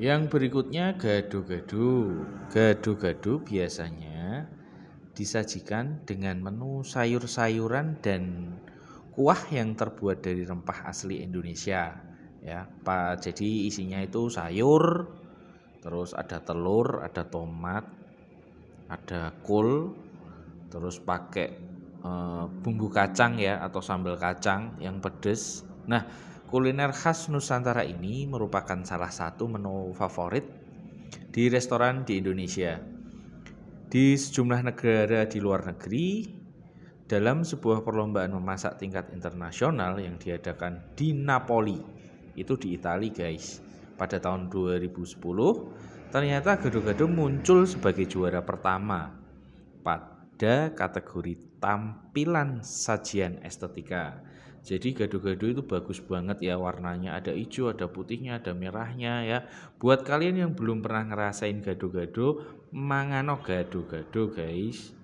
Yang berikutnya gado-gado. Gado-gado biasanya disajikan dengan menu sayur-sayuran dan kuah yang terbuat dari rempah asli Indonesia. Ya, Pak. Jadi isinya itu sayur, terus ada telur, ada tomat, ada kol, terus pakai e, bumbu kacang ya atau sambal kacang yang pedes. Nah, kuliner khas Nusantara ini merupakan salah satu menu favorit di restoran di Indonesia. Di sejumlah negara di luar negeri, dalam sebuah perlombaan memasak tingkat internasional yang diadakan di Napoli, itu di Italia guys, pada tahun 2010, ternyata gado-gado muncul sebagai juara pertama pada kategori tampilan sajian estetika. Jadi gado-gado itu bagus banget ya warnanya ada hijau, ada putihnya, ada merahnya ya. Buat kalian yang belum pernah ngerasain gado-gado, mangano gado-gado guys.